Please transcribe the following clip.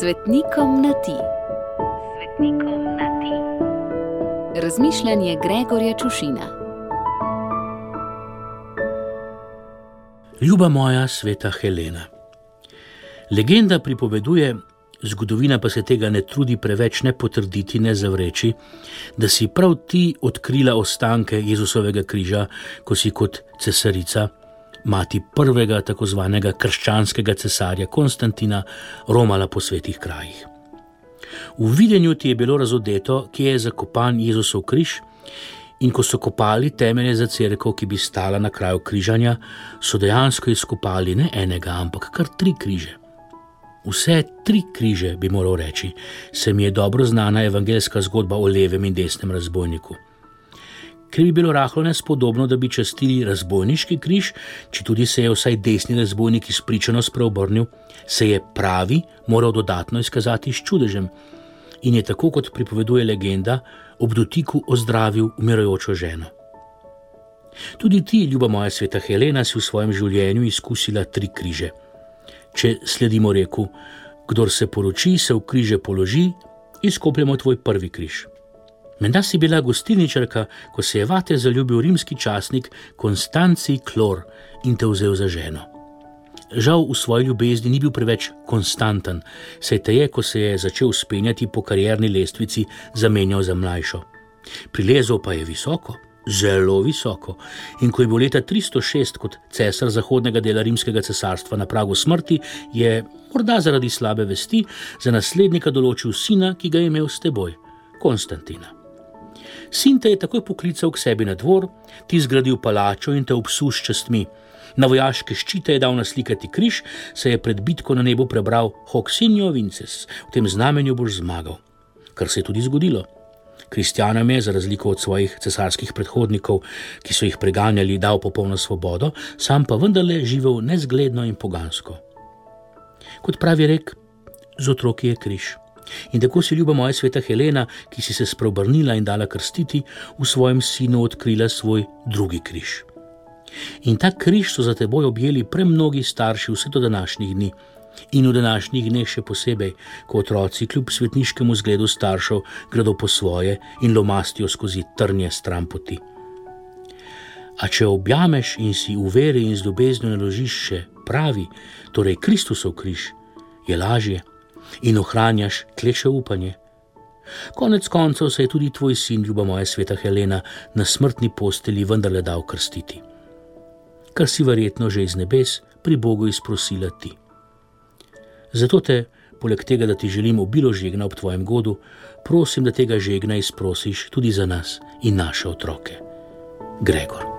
Svetnikom na ti. Svetnikom na ti. Razmišljanje Gregorja Čušina. Ljuba moja sveta Helena. Legenda pripoveduje, zgodovina pa se tega ne trudi preveč ne potrditi, ne zavreči, da si prav ti odkrila ostanke Jezusovega križa, ko si kot cesarica mati prvega tako zvanega krščanskega cesarja Konstantina romala po svetih krajih. V videnju ti je bilo razodeto, kje je zakopan Jezusov križ, in ko so kopali temelje za crkvo, ki bi stala na kraju križanja, so dejansko izkopali ne enega, ampak kar tri križe. Vse tri križe, bi moral reči, se mi je dobro znana evangeljska zgodba o levem in desnem razbojniku ker bi bilo rahlo nespodobno, da bi častili razbojniški križ, če tudi se je vsaj desni razbojnik izpričano spreobrnil, se je pravi moral dodatno izkazati s čudežem in je tako, kot pripoveduje legenda, ob dotiku ozdravil umirajočo ženo. Tudi ti, ljuba moja sveta Helena, si v svojem življenju izkusila tri križe. Če sledimo reku, kdor se poroči, se v križe položi, izkopljemo tvoj prvi križ. Menda si bila gostilničarka, ko se je vate zaljubil rimski časnik Konstanci Klor in te vzel za ženo. Žal v svoji ljubezni ni bil preveč konstanten, saj te je, ko se je začel spenjati po karjerni lestvici, zamenjal za mlajšo. Prilezel pa je visoko, zelo visoko, in ko je bil leta 306 kot cesar zahodnega dela rimskega cesarstva na pragu smrti, je, morda zaradi slabe vesti, za naslednika določil sina, ki ga je imel s teboj, Konstantina. Sin te je takoj poklical k sebi na dvor, ti zgradil palačo in te obsul s častmi. Na vojaške ščite je dal naslikati križ, se je pred bitko na nebu prebral Hoxinjo Vinces, v tem znamenju boš zmagal. Kar se je tudi zgodilo. Kristjanom je, za razliko od svojih cesarskih predhodnikov, ki so jih preganjali, dal popolno svobodo, sam pa vendarle živel nezgledno in pogansko. Kot pravi rek, z otroki je križ. In tako si ljuba moja sveta Helena, ki si se spreobrnila in dala krstiti, v svojem sinu odkrila svoj drugi križ. In ta križ so za teboj objeli premnogi starši vse do današnjih dni. In v današnjih dneh še posebej, ko otroci kljub svetniškemu zgledu staršev gredo po svoje in lomastijo skozi trnje stran poti. A če objameš in si v veri in z ljubeznijo naložiš še pravi, torej Kristusov križ, je lažje in ohranjaš kleše upanje. Konec koncev se je tudi tvoj sin, ljuba moja sveta Helena, na smrtni posteli vendarle dal krstiti. Kar si verjetno že iz nebes pri Bogu izprosila ti. Zato te, poleg tega, da ti želim obilo žegna ob tvojem godu, prosim, da tega žegna izprosiš tudi za nas in naše otroke. Gregor.